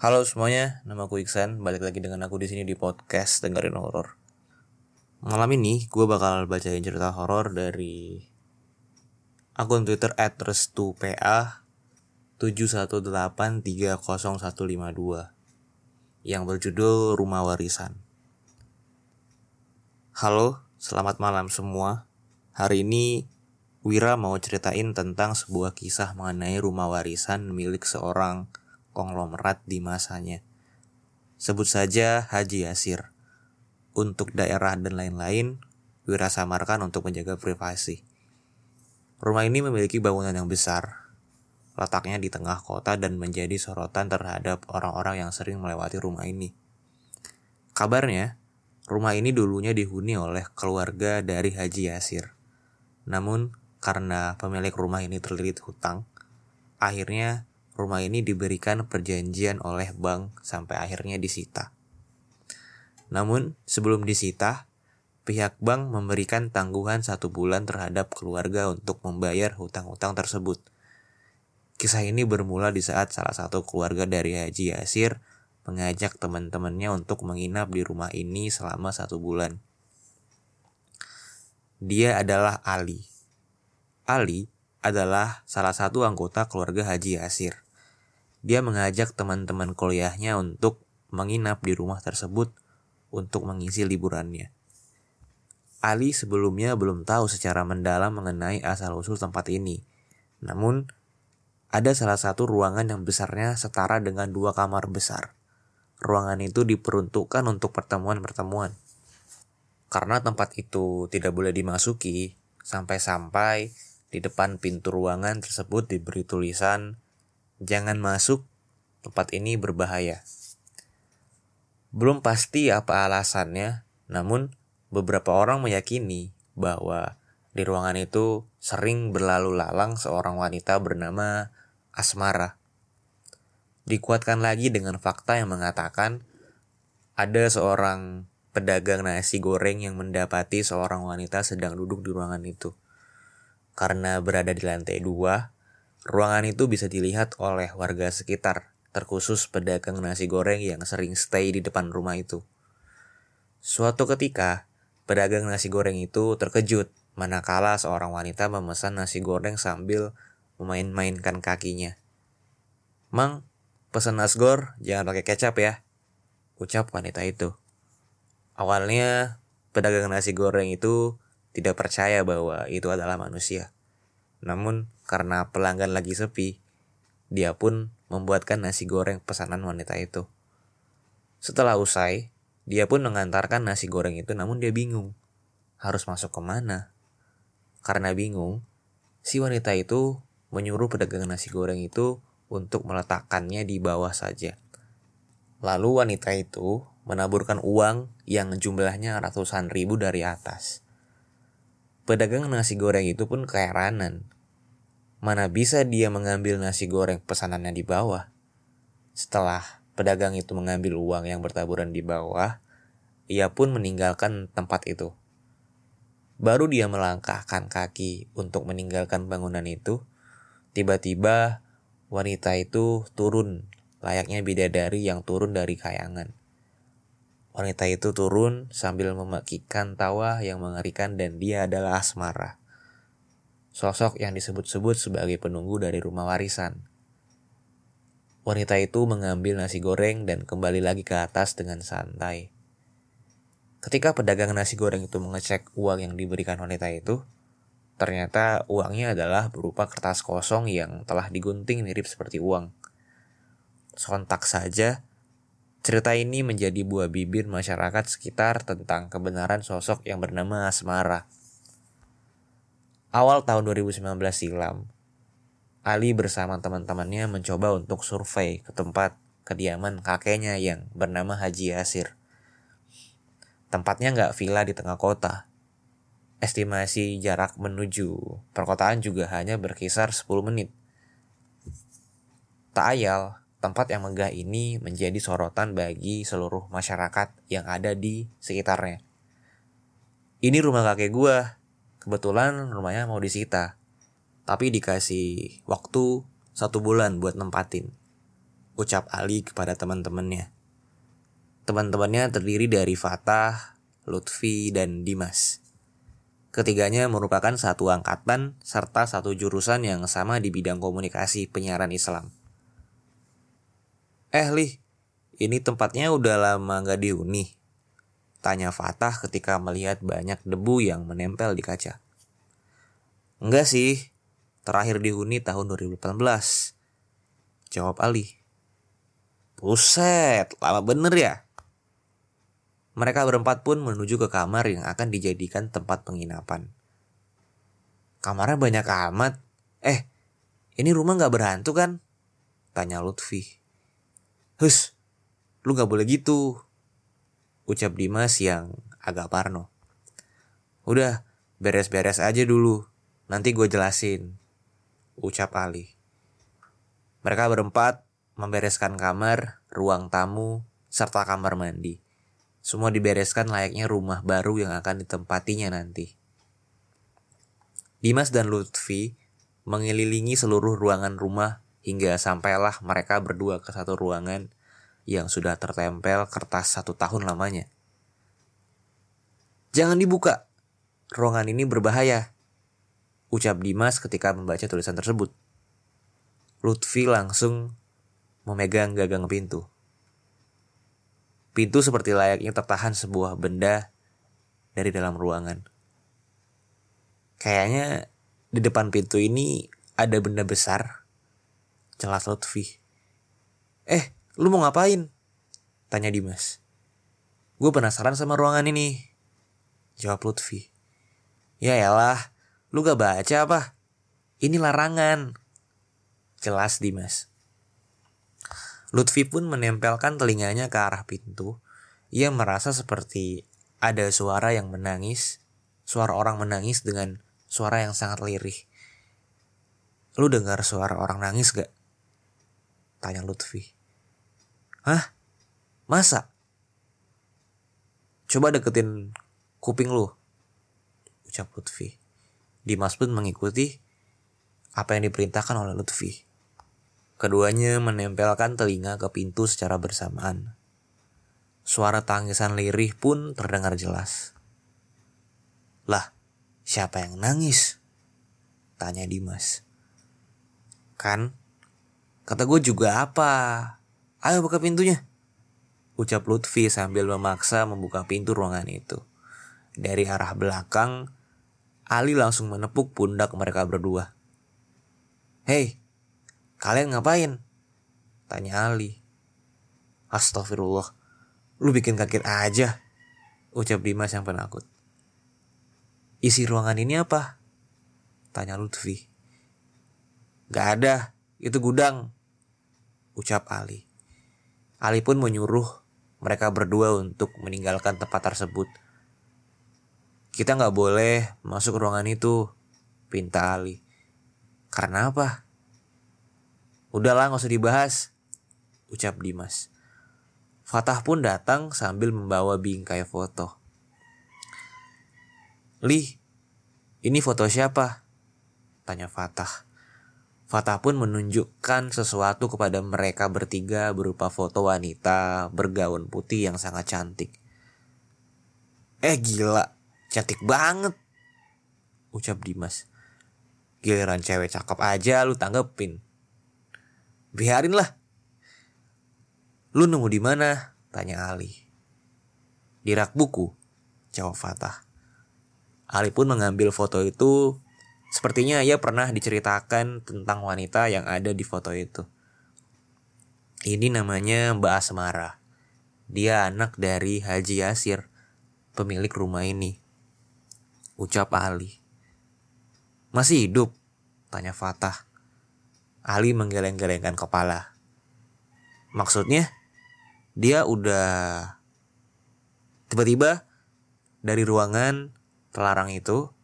Halo semuanya, nama aku Iksan. Balik lagi dengan aku di sini di podcast dengerin horor. Malam ini gue bakal bacain cerita horor dari akun Twitter @restu_pa 718300152 yang berjudul Rumah Warisan. Halo, selamat malam semua. Hari ini Wira mau ceritain tentang sebuah kisah mengenai rumah warisan milik seorang konglomerat di masanya. Sebut saja Haji Yasir. Untuk daerah dan lain-lain, Wira samarkan untuk menjaga privasi. Rumah ini memiliki bangunan yang besar, letaknya di tengah kota dan menjadi sorotan terhadap orang-orang yang sering melewati rumah ini. Kabarnya, rumah ini dulunya dihuni oleh keluarga dari Haji Yasir. Namun, karena pemilik rumah ini terlilit hutang, akhirnya rumah ini diberikan perjanjian oleh bank sampai akhirnya disita. Namun, sebelum disita, pihak bank memberikan tangguhan satu bulan terhadap keluarga untuk membayar hutang-hutang tersebut. Kisah ini bermula di saat salah satu keluarga dari Haji Yasir mengajak teman-temannya untuk menginap di rumah ini selama satu bulan. Dia adalah Ali. Ali adalah salah satu anggota keluarga Haji Yasir. Dia mengajak teman-teman kuliahnya untuk menginap di rumah tersebut untuk mengisi liburannya. Ali sebelumnya belum tahu secara mendalam mengenai asal-usul tempat ini. Namun, ada salah satu ruangan yang besarnya setara dengan dua kamar besar. Ruangan itu diperuntukkan untuk pertemuan-pertemuan. Karena tempat itu tidak boleh dimasuki, sampai-sampai di depan pintu ruangan tersebut diberi tulisan Jangan masuk, tempat ini berbahaya. Belum pasti apa alasannya, namun beberapa orang meyakini bahwa di ruangan itu sering berlalu lalang seorang wanita bernama Asmara. Dikuatkan lagi dengan fakta yang mengatakan ada seorang pedagang nasi goreng yang mendapati seorang wanita sedang duduk di ruangan itu. Karena berada di lantai dua, Ruangan itu bisa dilihat oleh warga sekitar, terkhusus pedagang nasi goreng yang sering stay di depan rumah itu. Suatu ketika, pedagang nasi goreng itu terkejut manakala seorang wanita memesan nasi goreng sambil memain-mainkan kakinya. Mang, pesan nasgor jangan pakai kecap ya, ucap wanita itu. Awalnya, pedagang nasi goreng itu tidak percaya bahwa itu adalah manusia. Namun, karena pelanggan lagi sepi, dia pun membuatkan nasi goreng pesanan wanita itu. Setelah usai, dia pun mengantarkan nasi goreng itu namun dia bingung. Harus masuk ke mana? Karena bingung, si wanita itu menyuruh pedagang nasi goreng itu untuk meletakkannya di bawah saja. Lalu wanita itu menaburkan uang yang jumlahnya ratusan ribu dari atas. Pedagang nasi goreng itu pun keheranan Mana bisa dia mengambil nasi goreng pesanannya di bawah? Setelah pedagang itu mengambil uang yang bertaburan di bawah, ia pun meninggalkan tempat itu. Baru dia melangkahkan kaki untuk meninggalkan bangunan itu, tiba-tiba wanita itu turun layaknya bidadari yang turun dari kayangan. Wanita itu turun sambil memakikan tawa yang mengerikan dan dia adalah Asmara sosok yang disebut-sebut sebagai penunggu dari rumah warisan. Wanita itu mengambil nasi goreng dan kembali lagi ke atas dengan santai. Ketika pedagang nasi goreng itu mengecek uang yang diberikan wanita itu, Ternyata uangnya adalah berupa kertas kosong yang telah digunting mirip seperti uang. Sontak saja, cerita ini menjadi buah bibir masyarakat sekitar tentang kebenaran sosok yang bernama Asmara. Awal tahun 2019 silam, Ali bersama teman-temannya mencoba untuk survei ke tempat kediaman kakeknya yang bernama Haji Yasir. Tempatnya nggak villa di tengah kota, estimasi jarak menuju perkotaan juga hanya berkisar 10 menit. Tak ayal, tempat yang megah ini menjadi sorotan bagi seluruh masyarakat yang ada di sekitarnya. Ini rumah kakek gua. Kebetulan rumahnya mau disita. Tapi dikasih waktu satu bulan buat nempatin. Ucap Ali kepada teman-temannya. Teman-temannya terdiri dari Fatah, Lutfi, dan Dimas. Ketiganya merupakan satu angkatan serta satu jurusan yang sama di bidang komunikasi penyiaran Islam. Eh Lih, ini tempatnya udah lama gak dihuni. Tanya Fatah ketika melihat banyak debu yang menempel di kaca. Enggak sih, terakhir dihuni tahun 2018. Jawab Ali. Buset, lama bener ya? Mereka berempat pun menuju ke kamar yang akan dijadikan tempat penginapan. Kamarnya banyak amat. Eh, ini rumah gak berhantu kan? Tanya Lutfi. Hus, lu gak boleh gitu. Ucap Dimas yang agak parno. Udah, beres-beres aja dulu. Nanti gue jelasin. Ucap Ali. Mereka berempat membereskan kamar, ruang tamu, serta kamar mandi. Semua dibereskan layaknya rumah baru yang akan ditempatinya nanti. Dimas dan Lutfi mengelilingi seluruh ruangan rumah hingga sampailah mereka berdua ke satu ruangan yang sudah tertempel kertas satu tahun lamanya. Jangan dibuka, ruangan ini berbahaya, ucap Dimas ketika membaca tulisan tersebut. Lutfi langsung memegang gagang pintu. Pintu seperti layaknya tertahan sebuah benda dari dalam ruangan. Kayaknya di depan pintu ini ada benda besar. Jelas Lutfi. Eh, lu mau ngapain? Tanya Dimas. Gue penasaran sama ruangan ini. Jawab Lutfi. Ya elah, lu gak baca apa? Ini larangan. Jelas Dimas. Lutfi pun menempelkan telinganya ke arah pintu. Ia merasa seperti ada suara yang menangis, suara orang menangis dengan suara yang sangat lirih. Lu dengar suara orang nangis gak? Tanya Lutfi. Hah? Masa? Coba deketin kuping lu. Ucap Lutfi. Dimas pun mengikuti apa yang diperintahkan oleh Lutfi. Keduanya menempelkan telinga ke pintu secara bersamaan. Suara tangisan lirih pun terdengar jelas. Lah, siapa yang nangis? Tanya Dimas. Kan, kata gue juga apa? Ayo buka pintunya. Ucap Lutfi sambil memaksa membuka pintu ruangan itu. Dari arah belakang, Ali langsung menepuk pundak mereka berdua. Hei, Kalian ngapain? Tanya Ali. Astagfirullah. Lu bikin kaget aja. Ucap Dimas yang penakut. Isi ruangan ini apa? Tanya Lutfi. Gak ada, itu gudang. Ucap Ali. Ali pun menyuruh mereka berdua untuk meninggalkan tempat tersebut. Kita nggak boleh masuk ruangan itu, pinta Ali. Karena apa? Udahlah nggak usah dibahas, ucap Dimas. Fatah pun datang sambil membawa bingkai foto. Li, ini foto siapa? Tanya Fatah. Fatah pun menunjukkan sesuatu kepada mereka bertiga berupa foto wanita bergaun putih yang sangat cantik. Eh gila, cantik banget. Ucap Dimas. Giliran cewek cakep aja lu tanggepin. Biarin lah. Lu nemu di mana? Tanya Ali. Di rak buku, jawab Fatah. Ali pun mengambil foto itu Sepertinya ia pernah diceritakan tentang wanita yang ada di foto itu. Ini namanya Mbak Asmara. Dia anak dari Haji Yasir, pemilik rumah ini. Ucap Ali. Masih hidup? Tanya Fatah. Ali menggeleng-gelengkan kepala. Maksudnya? Dia udah... Tiba-tiba dari ruangan terlarang itu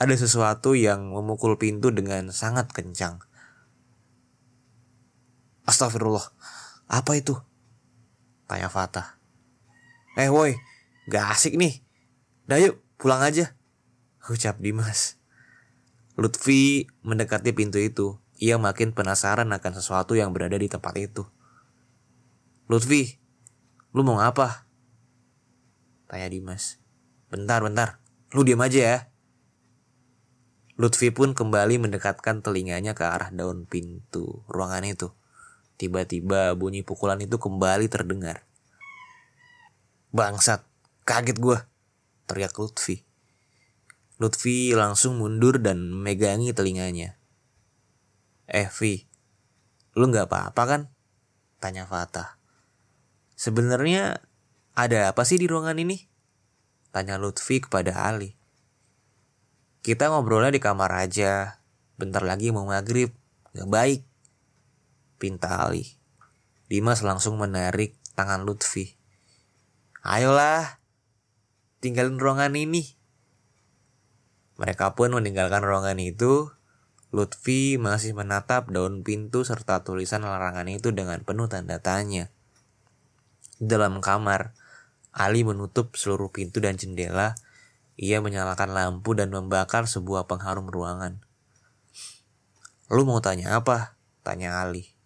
ada sesuatu yang memukul pintu dengan sangat kencang. Astagfirullah, apa itu? Tanya Fatah. Eh woi, gak asik nih. Dah yuk, pulang aja. Ucap Dimas. Lutfi mendekati pintu itu. Ia makin penasaran akan sesuatu yang berada di tempat itu. Lutfi, lu mau apa? Tanya Dimas. Bentar, bentar. Lu diam aja ya. Lutfi pun kembali mendekatkan telinganya ke arah daun pintu ruangan itu. Tiba-tiba bunyi pukulan itu kembali terdengar. Bangsat, kaget gue, teriak Lutfi. Lutfi langsung mundur dan megangi telinganya. Eh, Vi, lu gak apa-apa kan? Tanya Fatah. Sebenarnya ada apa sih di ruangan ini? Tanya Lutfi kepada Ali. Kita ngobrolnya di kamar aja. Bentar lagi mau maghrib. Gak baik. Pinta Ali. Dimas langsung menarik tangan Lutfi. Ayolah. Tinggalin ruangan ini. Mereka pun meninggalkan ruangan itu. Lutfi masih menatap daun pintu serta tulisan larangan itu dengan penuh tanda tanya. Dalam kamar, Ali menutup seluruh pintu dan jendela ia menyalakan lampu dan membakar sebuah pengharum ruangan. Lu mau tanya apa? Tanya Ali.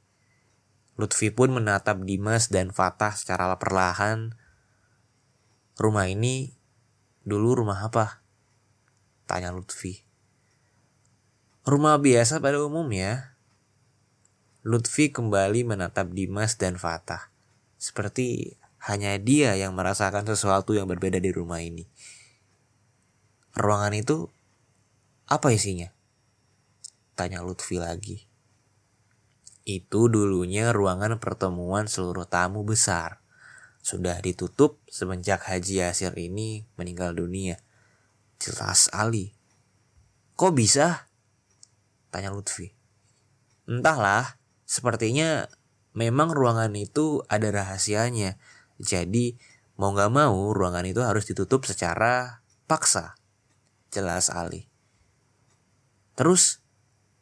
Lutfi pun menatap Dimas dan Fatah secara perlahan. Rumah ini dulu rumah apa? Tanya Lutfi. Rumah biasa pada umumnya. Lutfi kembali menatap Dimas dan Fatah. Seperti hanya dia yang merasakan sesuatu yang berbeda di rumah ini. Ruangan itu apa isinya? Tanya Lutfi lagi. Itu dulunya ruangan pertemuan seluruh tamu besar. Sudah ditutup semenjak Haji Yasir ini meninggal dunia. Jelas Ali. Kok bisa? Tanya Lutfi. Entahlah, sepertinya memang ruangan itu ada rahasianya. Jadi mau gak mau ruangan itu harus ditutup secara paksa jelas Ali. Terus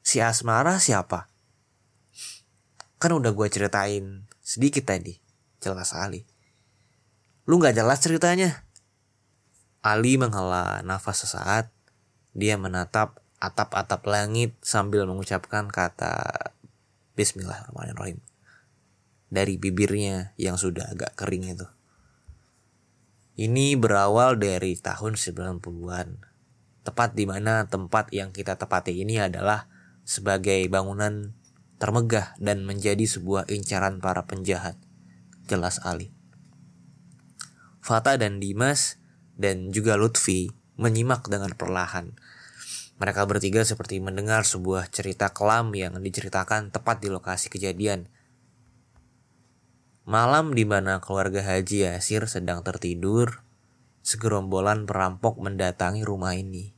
si Asmara siapa? Kan udah gue ceritain sedikit tadi, jelas Ali. Lu gak jelas ceritanya? Ali menghela nafas sesaat. Dia menatap atap-atap langit sambil mengucapkan kata Bismillahirrahmanirrahim. Dari bibirnya yang sudah agak kering itu. Ini berawal dari tahun 90-an tepat di mana tempat yang kita tepati ini adalah sebagai bangunan termegah dan menjadi sebuah incaran para penjahat. Jelas Ali. Fata dan Dimas dan juga Lutfi menyimak dengan perlahan. Mereka bertiga seperti mendengar sebuah cerita kelam yang diceritakan tepat di lokasi kejadian. Malam di mana keluarga Haji Yasir sedang tertidur, segerombolan perampok mendatangi rumah ini.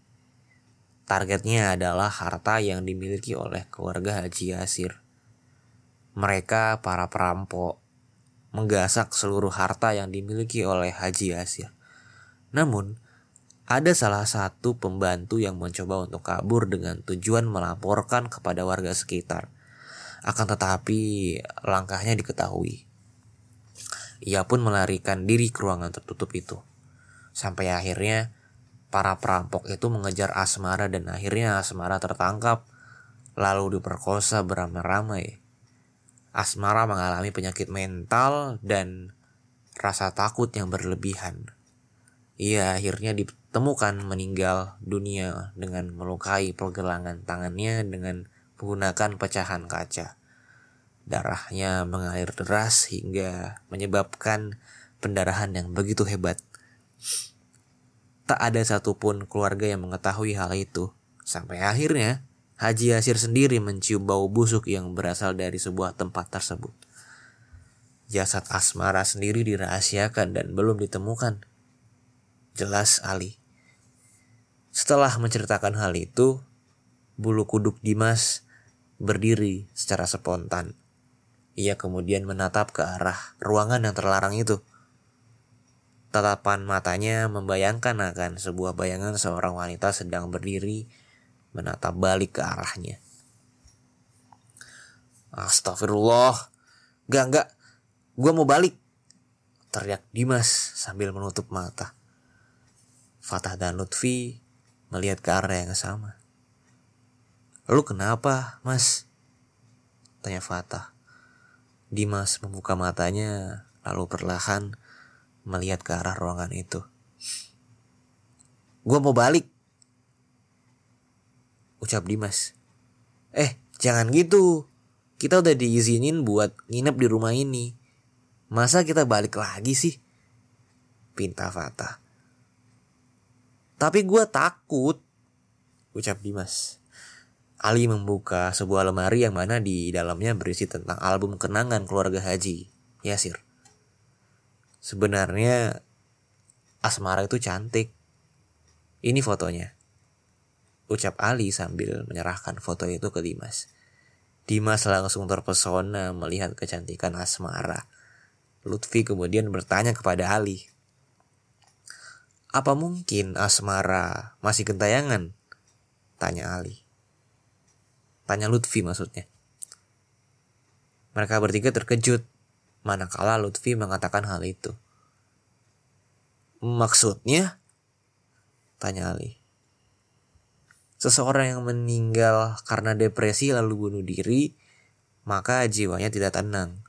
Targetnya adalah harta yang dimiliki oleh keluarga Haji Yasir. Mereka, para perampok, menggasak seluruh harta yang dimiliki oleh Haji Yasir. Namun, ada salah satu pembantu yang mencoba untuk kabur dengan tujuan melaporkan kepada warga sekitar. Akan tetapi, langkahnya diketahui. Ia pun melarikan diri ke ruangan tertutup itu. Sampai akhirnya para perampok itu mengejar Asmara dan akhirnya Asmara tertangkap lalu diperkosa beramai-ramai. Asmara mengalami penyakit mental dan rasa takut yang berlebihan. Ia akhirnya ditemukan meninggal dunia dengan melukai pergelangan tangannya dengan menggunakan pecahan kaca. Darahnya mengalir deras hingga menyebabkan pendarahan yang begitu hebat. Tak ada satupun keluarga yang mengetahui hal itu Sampai akhirnya Haji Yasir sendiri mencium bau busuk yang berasal dari sebuah tempat tersebut. Jasad Asmara sendiri dirahasiakan dan belum ditemukan. Jelas Ali. Setelah menceritakan hal itu, bulu kuduk Dimas berdiri secara spontan. Ia kemudian menatap ke arah ruangan yang terlarang itu. Tatapan matanya membayangkan akan sebuah bayangan seorang wanita sedang berdiri menatap balik ke arahnya. Astagfirullah. Gak, gak. Gue mau balik. Teriak Dimas sambil menutup mata. Fatah dan Lutfi melihat ke arah yang sama. Lu kenapa, mas? Tanya Fatah. Dimas membuka matanya lalu perlahan melihat ke arah ruangan itu. Gue mau balik, ucap Dimas. Eh, jangan gitu. Kita udah diizinin buat nginep di rumah ini. Masa kita balik lagi sih? Pinta Fatah. Tapi gue takut, ucap Dimas. Ali membuka sebuah lemari yang mana di dalamnya berisi tentang album kenangan keluarga Haji, Yasir. Sebenarnya Asmara itu cantik. Ini fotonya ucap Ali sambil menyerahkan foto itu ke Dimas. Dimas langsung terpesona melihat kecantikan Asmara. Lutfi kemudian bertanya kepada Ali. Apa mungkin Asmara masih gentayangan? Tanya Ali. Tanya Lutfi maksudnya. Mereka bertiga terkejut manakala Lutfi mengatakan hal itu. Maksudnya? Tanya Ali. Seseorang yang meninggal karena depresi lalu bunuh diri, maka jiwanya tidak tenang.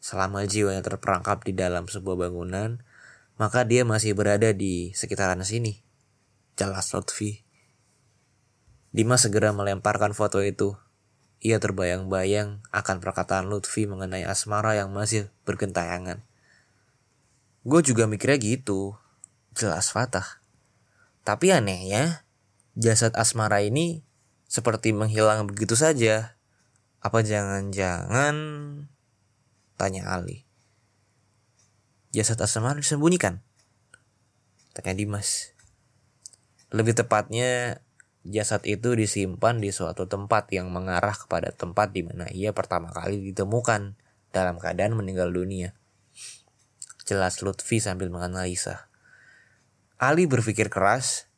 Selama jiwanya terperangkap di dalam sebuah bangunan, maka dia masih berada di sekitaran sini. Jelas Lutfi. Dimas segera melemparkan foto itu. Ia terbayang-bayang akan perkataan Lutfi mengenai asmara yang masih bergentayangan. Gue juga mikirnya gitu. Jelas Fatah. Tapi anehnya, jasad Asmara ini seperti menghilang begitu saja. Apa jangan-jangan tanya Ali. Jasad Asmara disembunyikan? Tanya Dimas. Lebih tepatnya jasad itu disimpan di suatu tempat yang mengarah kepada tempat di mana ia pertama kali ditemukan dalam keadaan meninggal dunia. Jelas Lutfi sambil menganalisa. Ali berpikir keras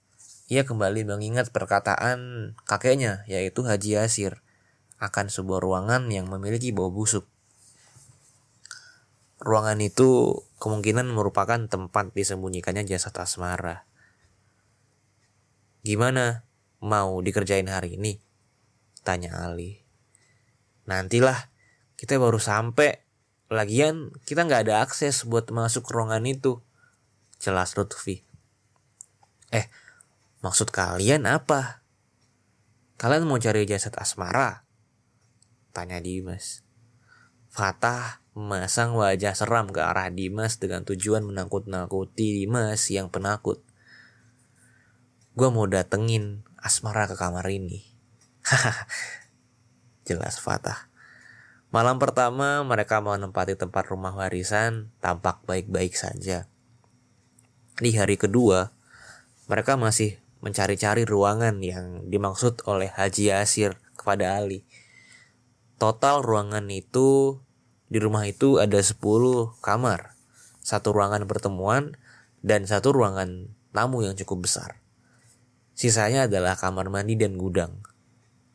ia kembali mengingat perkataan kakeknya, yaitu Haji Yasir, akan sebuah ruangan yang memiliki bau busuk. Ruangan itu kemungkinan merupakan tempat disembunyikannya jasad asmara. Gimana? Mau dikerjain hari ini? Tanya Ali. Nantilah, kita baru sampai. Lagian kita nggak ada akses buat masuk ruangan itu. Jelas Lutfi. Eh, Maksud kalian apa? Kalian mau cari jasad Asmara? Tanya Dimas. Fatah memasang wajah seram ke arah Dimas dengan tujuan menakut-nakuti Dimas yang penakut. Gue mau datengin Asmara ke kamar ini. Jelas Fatah. Malam pertama mereka menempati tempat rumah warisan tampak baik-baik saja. Di hari kedua, mereka masih mencari-cari ruangan yang dimaksud oleh Haji Yasir kepada Ali. Total ruangan itu di rumah itu ada 10 kamar, satu ruangan pertemuan dan satu ruangan tamu yang cukup besar. Sisanya adalah kamar mandi dan gudang.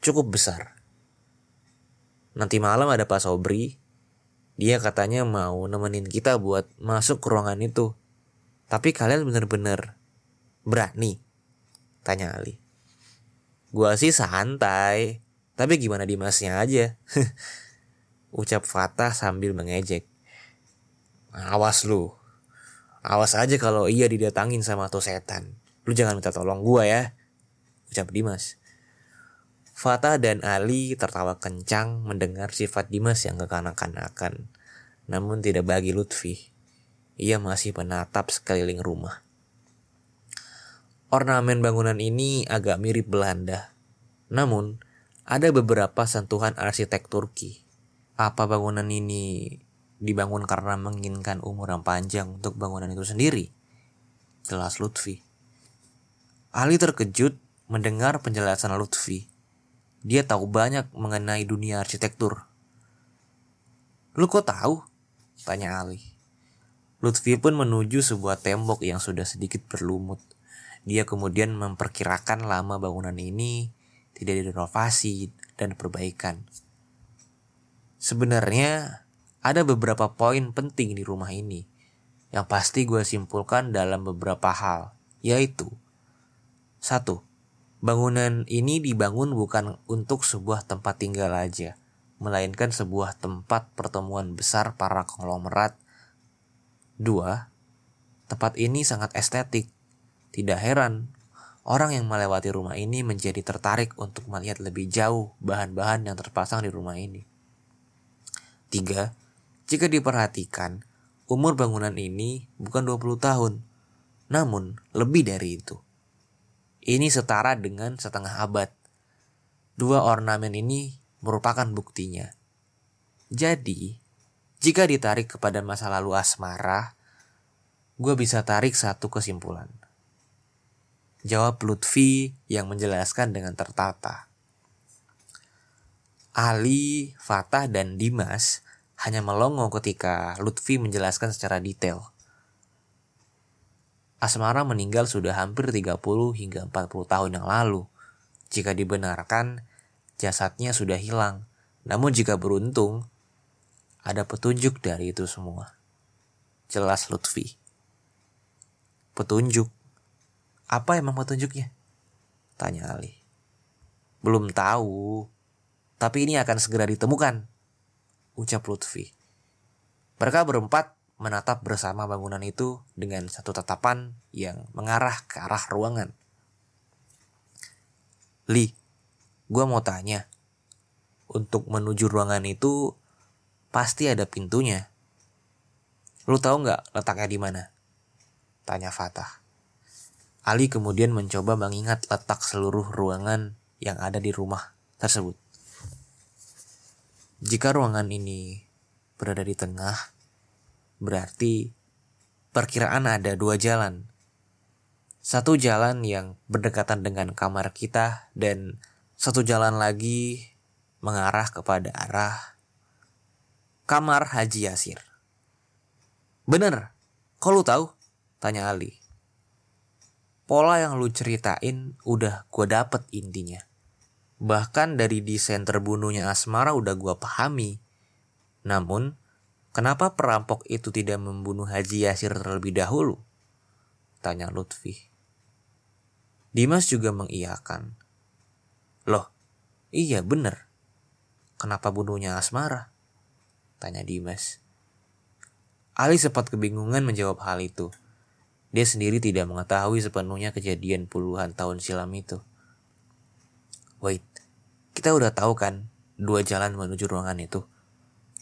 Cukup besar. Nanti malam ada Pak Sobri. Dia katanya mau nemenin kita buat masuk ke ruangan itu. Tapi kalian bener-bener berani Tanya Ali. Gua sih santai, tapi gimana Dimasnya aja? Ucap Fatah sambil mengejek. Awas lu. Awas aja kalau iya didatangin sama tuh setan. Lu jangan minta tolong gua ya. Ucap Dimas. Fatah dan Ali tertawa kencang mendengar sifat Dimas yang kekanak-kanakan. Namun tidak bagi Lutfi. Ia masih menatap sekeliling rumah. Ornamen bangunan ini agak mirip Belanda. Namun, ada beberapa sentuhan arsitek Turki. Apa bangunan ini dibangun karena menginginkan umur yang panjang untuk bangunan itu sendiri? Jelas Lutfi. Ali terkejut mendengar penjelasan Lutfi. Dia tahu banyak mengenai dunia arsitektur. Lu kok tahu? Tanya Ali. Lutfi pun menuju sebuah tembok yang sudah sedikit berlumut. Dia kemudian memperkirakan lama bangunan ini tidak direnovasi dan perbaikan. Sebenarnya ada beberapa poin penting di rumah ini yang pasti gue simpulkan dalam beberapa hal, yaitu satu, bangunan ini dibangun bukan untuk sebuah tempat tinggal aja, melainkan sebuah tempat pertemuan besar para konglomerat. Dua, tempat ini sangat estetik. Tidak heran, orang yang melewati rumah ini menjadi tertarik untuk melihat lebih jauh bahan-bahan yang terpasang di rumah ini. Tiga, jika diperhatikan, umur bangunan ini bukan 20 tahun, namun lebih dari itu. Ini setara dengan setengah abad. Dua ornamen ini merupakan buktinya. Jadi, jika ditarik kepada masa lalu asmara, gue bisa tarik satu kesimpulan. Jawab Lutfi yang menjelaskan dengan tertata. Ali, Fatah, dan Dimas hanya melongo ketika Lutfi menjelaskan secara detail. Asmara meninggal sudah hampir 30 hingga 40 tahun yang lalu. Jika dibenarkan, jasadnya sudah hilang. Namun jika beruntung, ada petunjuk dari itu semua. Jelas Lutfi. Petunjuk? Apa emang petunjuknya? Tanya Ali. Belum tahu, tapi ini akan segera ditemukan. Ucap Lutfi. Mereka berempat menatap bersama bangunan itu dengan satu tatapan yang mengarah ke arah ruangan. Li, Gua mau tanya. Untuk menuju ruangan itu pasti ada pintunya. Lu tahu nggak letaknya di mana? Tanya Fatah. Ali kemudian mencoba mengingat letak seluruh ruangan yang ada di rumah tersebut. Jika ruangan ini berada di tengah, berarti perkiraan ada dua jalan. Satu jalan yang berdekatan dengan kamar kita dan satu jalan lagi mengarah kepada arah kamar Haji Yasir. Bener, kok lu tahu? Tanya Ali. Pola yang lu ceritain udah gue dapet intinya. Bahkan dari desain terbunuhnya Asmara udah gue pahami. Namun, kenapa perampok itu tidak membunuh Haji Yasir terlebih dahulu? Tanya Lutfi. Dimas juga mengiyakan. Loh, iya bener. Kenapa bunuhnya Asmara? Tanya Dimas. Ali sempat kebingungan menjawab hal itu. Dia sendiri tidak mengetahui sepenuhnya kejadian puluhan tahun silam itu. Wait, kita udah tahu kan dua jalan menuju ruangan itu.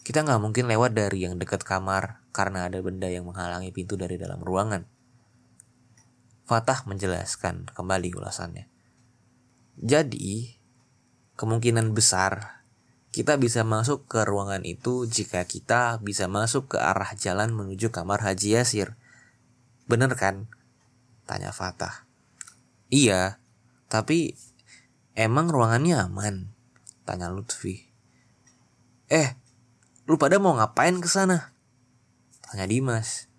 Kita nggak mungkin lewat dari yang dekat kamar karena ada benda yang menghalangi pintu dari dalam ruangan. Fatah menjelaskan kembali ulasannya. Jadi, kemungkinan besar kita bisa masuk ke ruangan itu jika kita bisa masuk ke arah jalan menuju kamar Haji Yasir. Bener kan? Tanya Fatah. Iya, tapi emang ruangannya aman? Tanya Lutfi. Eh, lu pada mau ngapain ke sana? Tanya Dimas.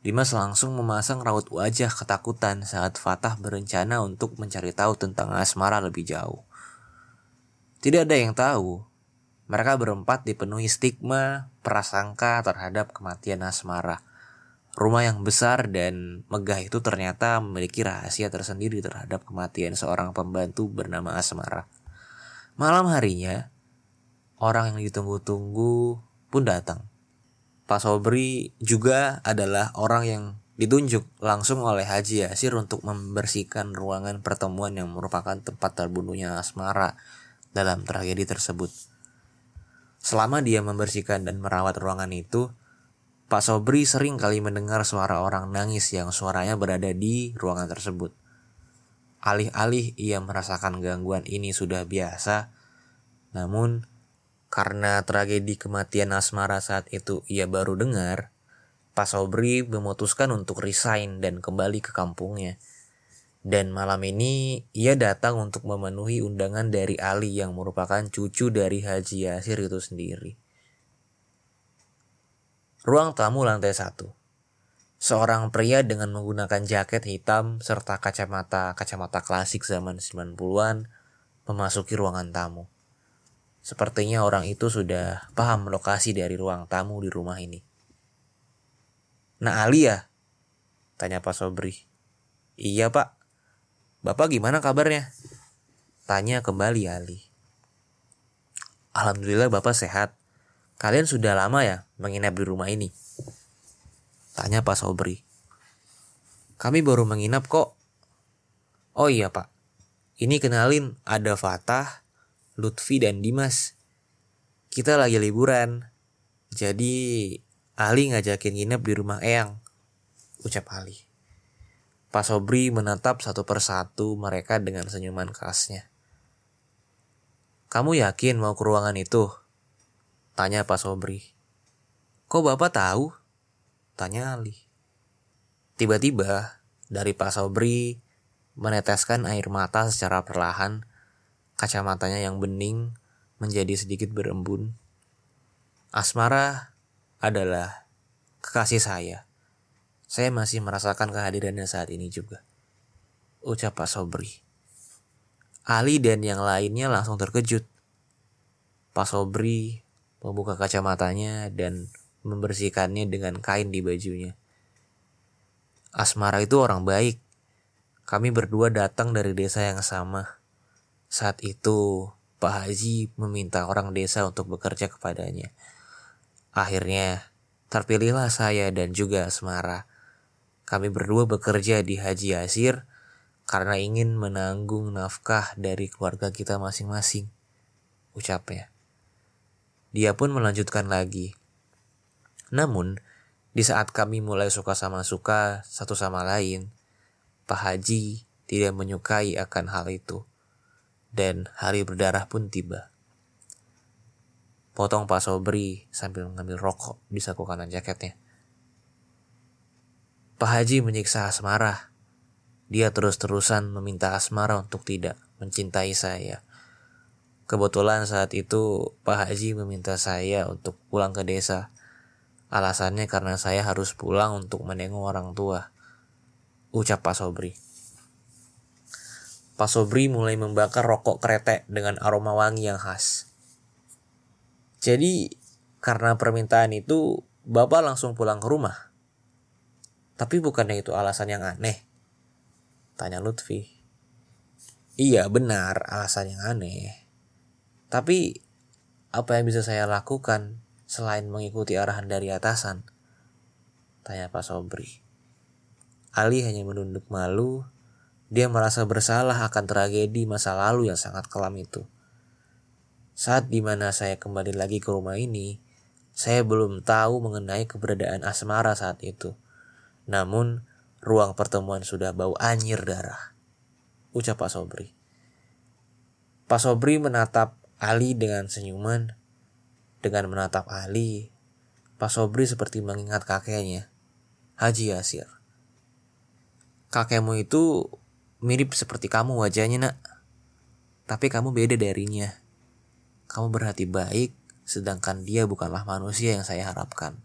Dimas langsung memasang raut wajah ketakutan saat Fatah berencana untuk mencari tahu tentang asmara lebih jauh. Tidak ada yang tahu. Mereka berempat dipenuhi stigma, prasangka terhadap kematian asmara. Rumah yang besar dan megah itu ternyata memiliki rahasia tersendiri terhadap kematian seorang pembantu bernama Asmara. Malam harinya, orang yang ditunggu-tunggu pun datang. Pak Sobri juga adalah orang yang ditunjuk langsung oleh Haji Yasir untuk membersihkan ruangan pertemuan yang merupakan tempat terbunuhnya Asmara dalam tragedi tersebut. Selama dia membersihkan dan merawat ruangan itu, Pak Sobri sering kali mendengar suara orang nangis yang suaranya berada di ruangan tersebut. Alih-alih ia merasakan gangguan ini sudah biasa, namun karena tragedi kematian Asmara saat itu ia baru dengar, Pak Sobri memutuskan untuk resign dan kembali ke kampungnya. Dan malam ini ia datang untuk memenuhi undangan dari Ali yang merupakan cucu dari Haji Yasir itu sendiri. Ruang tamu lantai satu. Seorang pria dengan menggunakan jaket hitam serta kacamata-kacamata klasik zaman 90-an memasuki ruangan tamu. Sepertinya orang itu sudah paham lokasi dari ruang tamu di rumah ini. Nah Ali ya? Tanya Pak Sobri. Iya pak. Bapak gimana kabarnya? Tanya kembali Ali. Alhamdulillah bapak sehat. Kalian sudah lama ya menginap di rumah ini? Tanya Pak Sobri. Kami baru menginap kok. Oh iya pak, ini kenalin ada Fatah, Lutfi dan Dimas. Kita lagi liburan. Jadi Ali ngajakin nginep di rumah Eyang. Ucap Ali. Pak Sobri menatap satu persatu mereka dengan senyuman khasnya. Kamu yakin mau ke ruangan itu? Tanya Pak Sobri. Kok Bapak tahu? Tanya Ali. Tiba-tiba dari Pak Sobri meneteskan air mata secara perlahan, kacamatanya yang bening menjadi sedikit berembun. Asmara adalah kekasih saya. Saya masih merasakan kehadirannya saat ini juga. Ucap Pak Sobri. Ali dan yang lainnya langsung terkejut. Pak Sobri membuka kacamatanya dan membersihkannya dengan kain di bajunya. Asmara itu orang baik. Kami berdua datang dari desa yang sama. Saat itu, Pak Haji meminta orang desa untuk bekerja kepadanya. Akhirnya, terpilihlah saya dan juga Asmara. Kami berdua bekerja di Haji Yasir karena ingin menanggung nafkah dari keluarga kita masing-masing. Ucapnya. Dia pun melanjutkan lagi. Namun, di saat kami mulai suka sama suka satu sama lain, Pak Haji tidak menyukai akan hal itu. Dan hari berdarah pun tiba. Potong Pak Sobri sambil mengambil rokok di saku kanan jaketnya. Pak Haji menyiksa Asmara. Dia terus-terusan meminta Asmara untuk tidak mencintai saya. Kebetulan saat itu Pak Haji meminta saya untuk pulang ke desa Alasannya karena saya harus pulang untuk menengok orang tua. Ucap Pak Sobri. Pak Sobri mulai membakar rokok kretek dengan aroma wangi yang khas. Jadi karena permintaan itu Bapak langsung pulang ke rumah. Tapi bukannya itu alasan yang aneh? Tanya Lutfi. Iya benar alasan yang aneh. Tapi apa yang bisa saya lakukan selain mengikuti arahan dari atasan? Tanya Pak Sobri. Ali hanya menunduk malu. Dia merasa bersalah akan tragedi masa lalu yang sangat kelam itu. Saat di mana saya kembali lagi ke rumah ini, saya belum tahu mengenai keberadaan asmara saat itu. Namun, ruang pertemuan sudah bau anyir darah. Ucap Pak Sobri. Pak Sobri menatap Ali dengan senyuman dengan menatap Ali, Pak Sobri seperti mengingat kakeknya, Haji Yasir. Kakekmu itu mirip seperti kamu wajahnya nak. Tapi kamu beda darinya. Kamu berhati baik, sedangkan dia bukanlah manusia yang saya harapkan.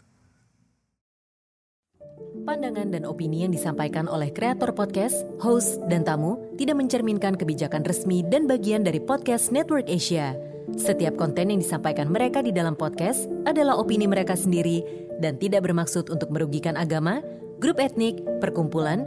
Pandangan dan opini yang disampaikan oleh kreator podcast, host, dan tamu tidak mencerminkan kebijakan resmi dan bagian dari podcast Network Asia. Setiap konten yang disampaikan mereka di dalam podcast adalah opini mereka sendiri dan tidak bermaksud untuk merugikan agama, grup etnik, perkumpulan,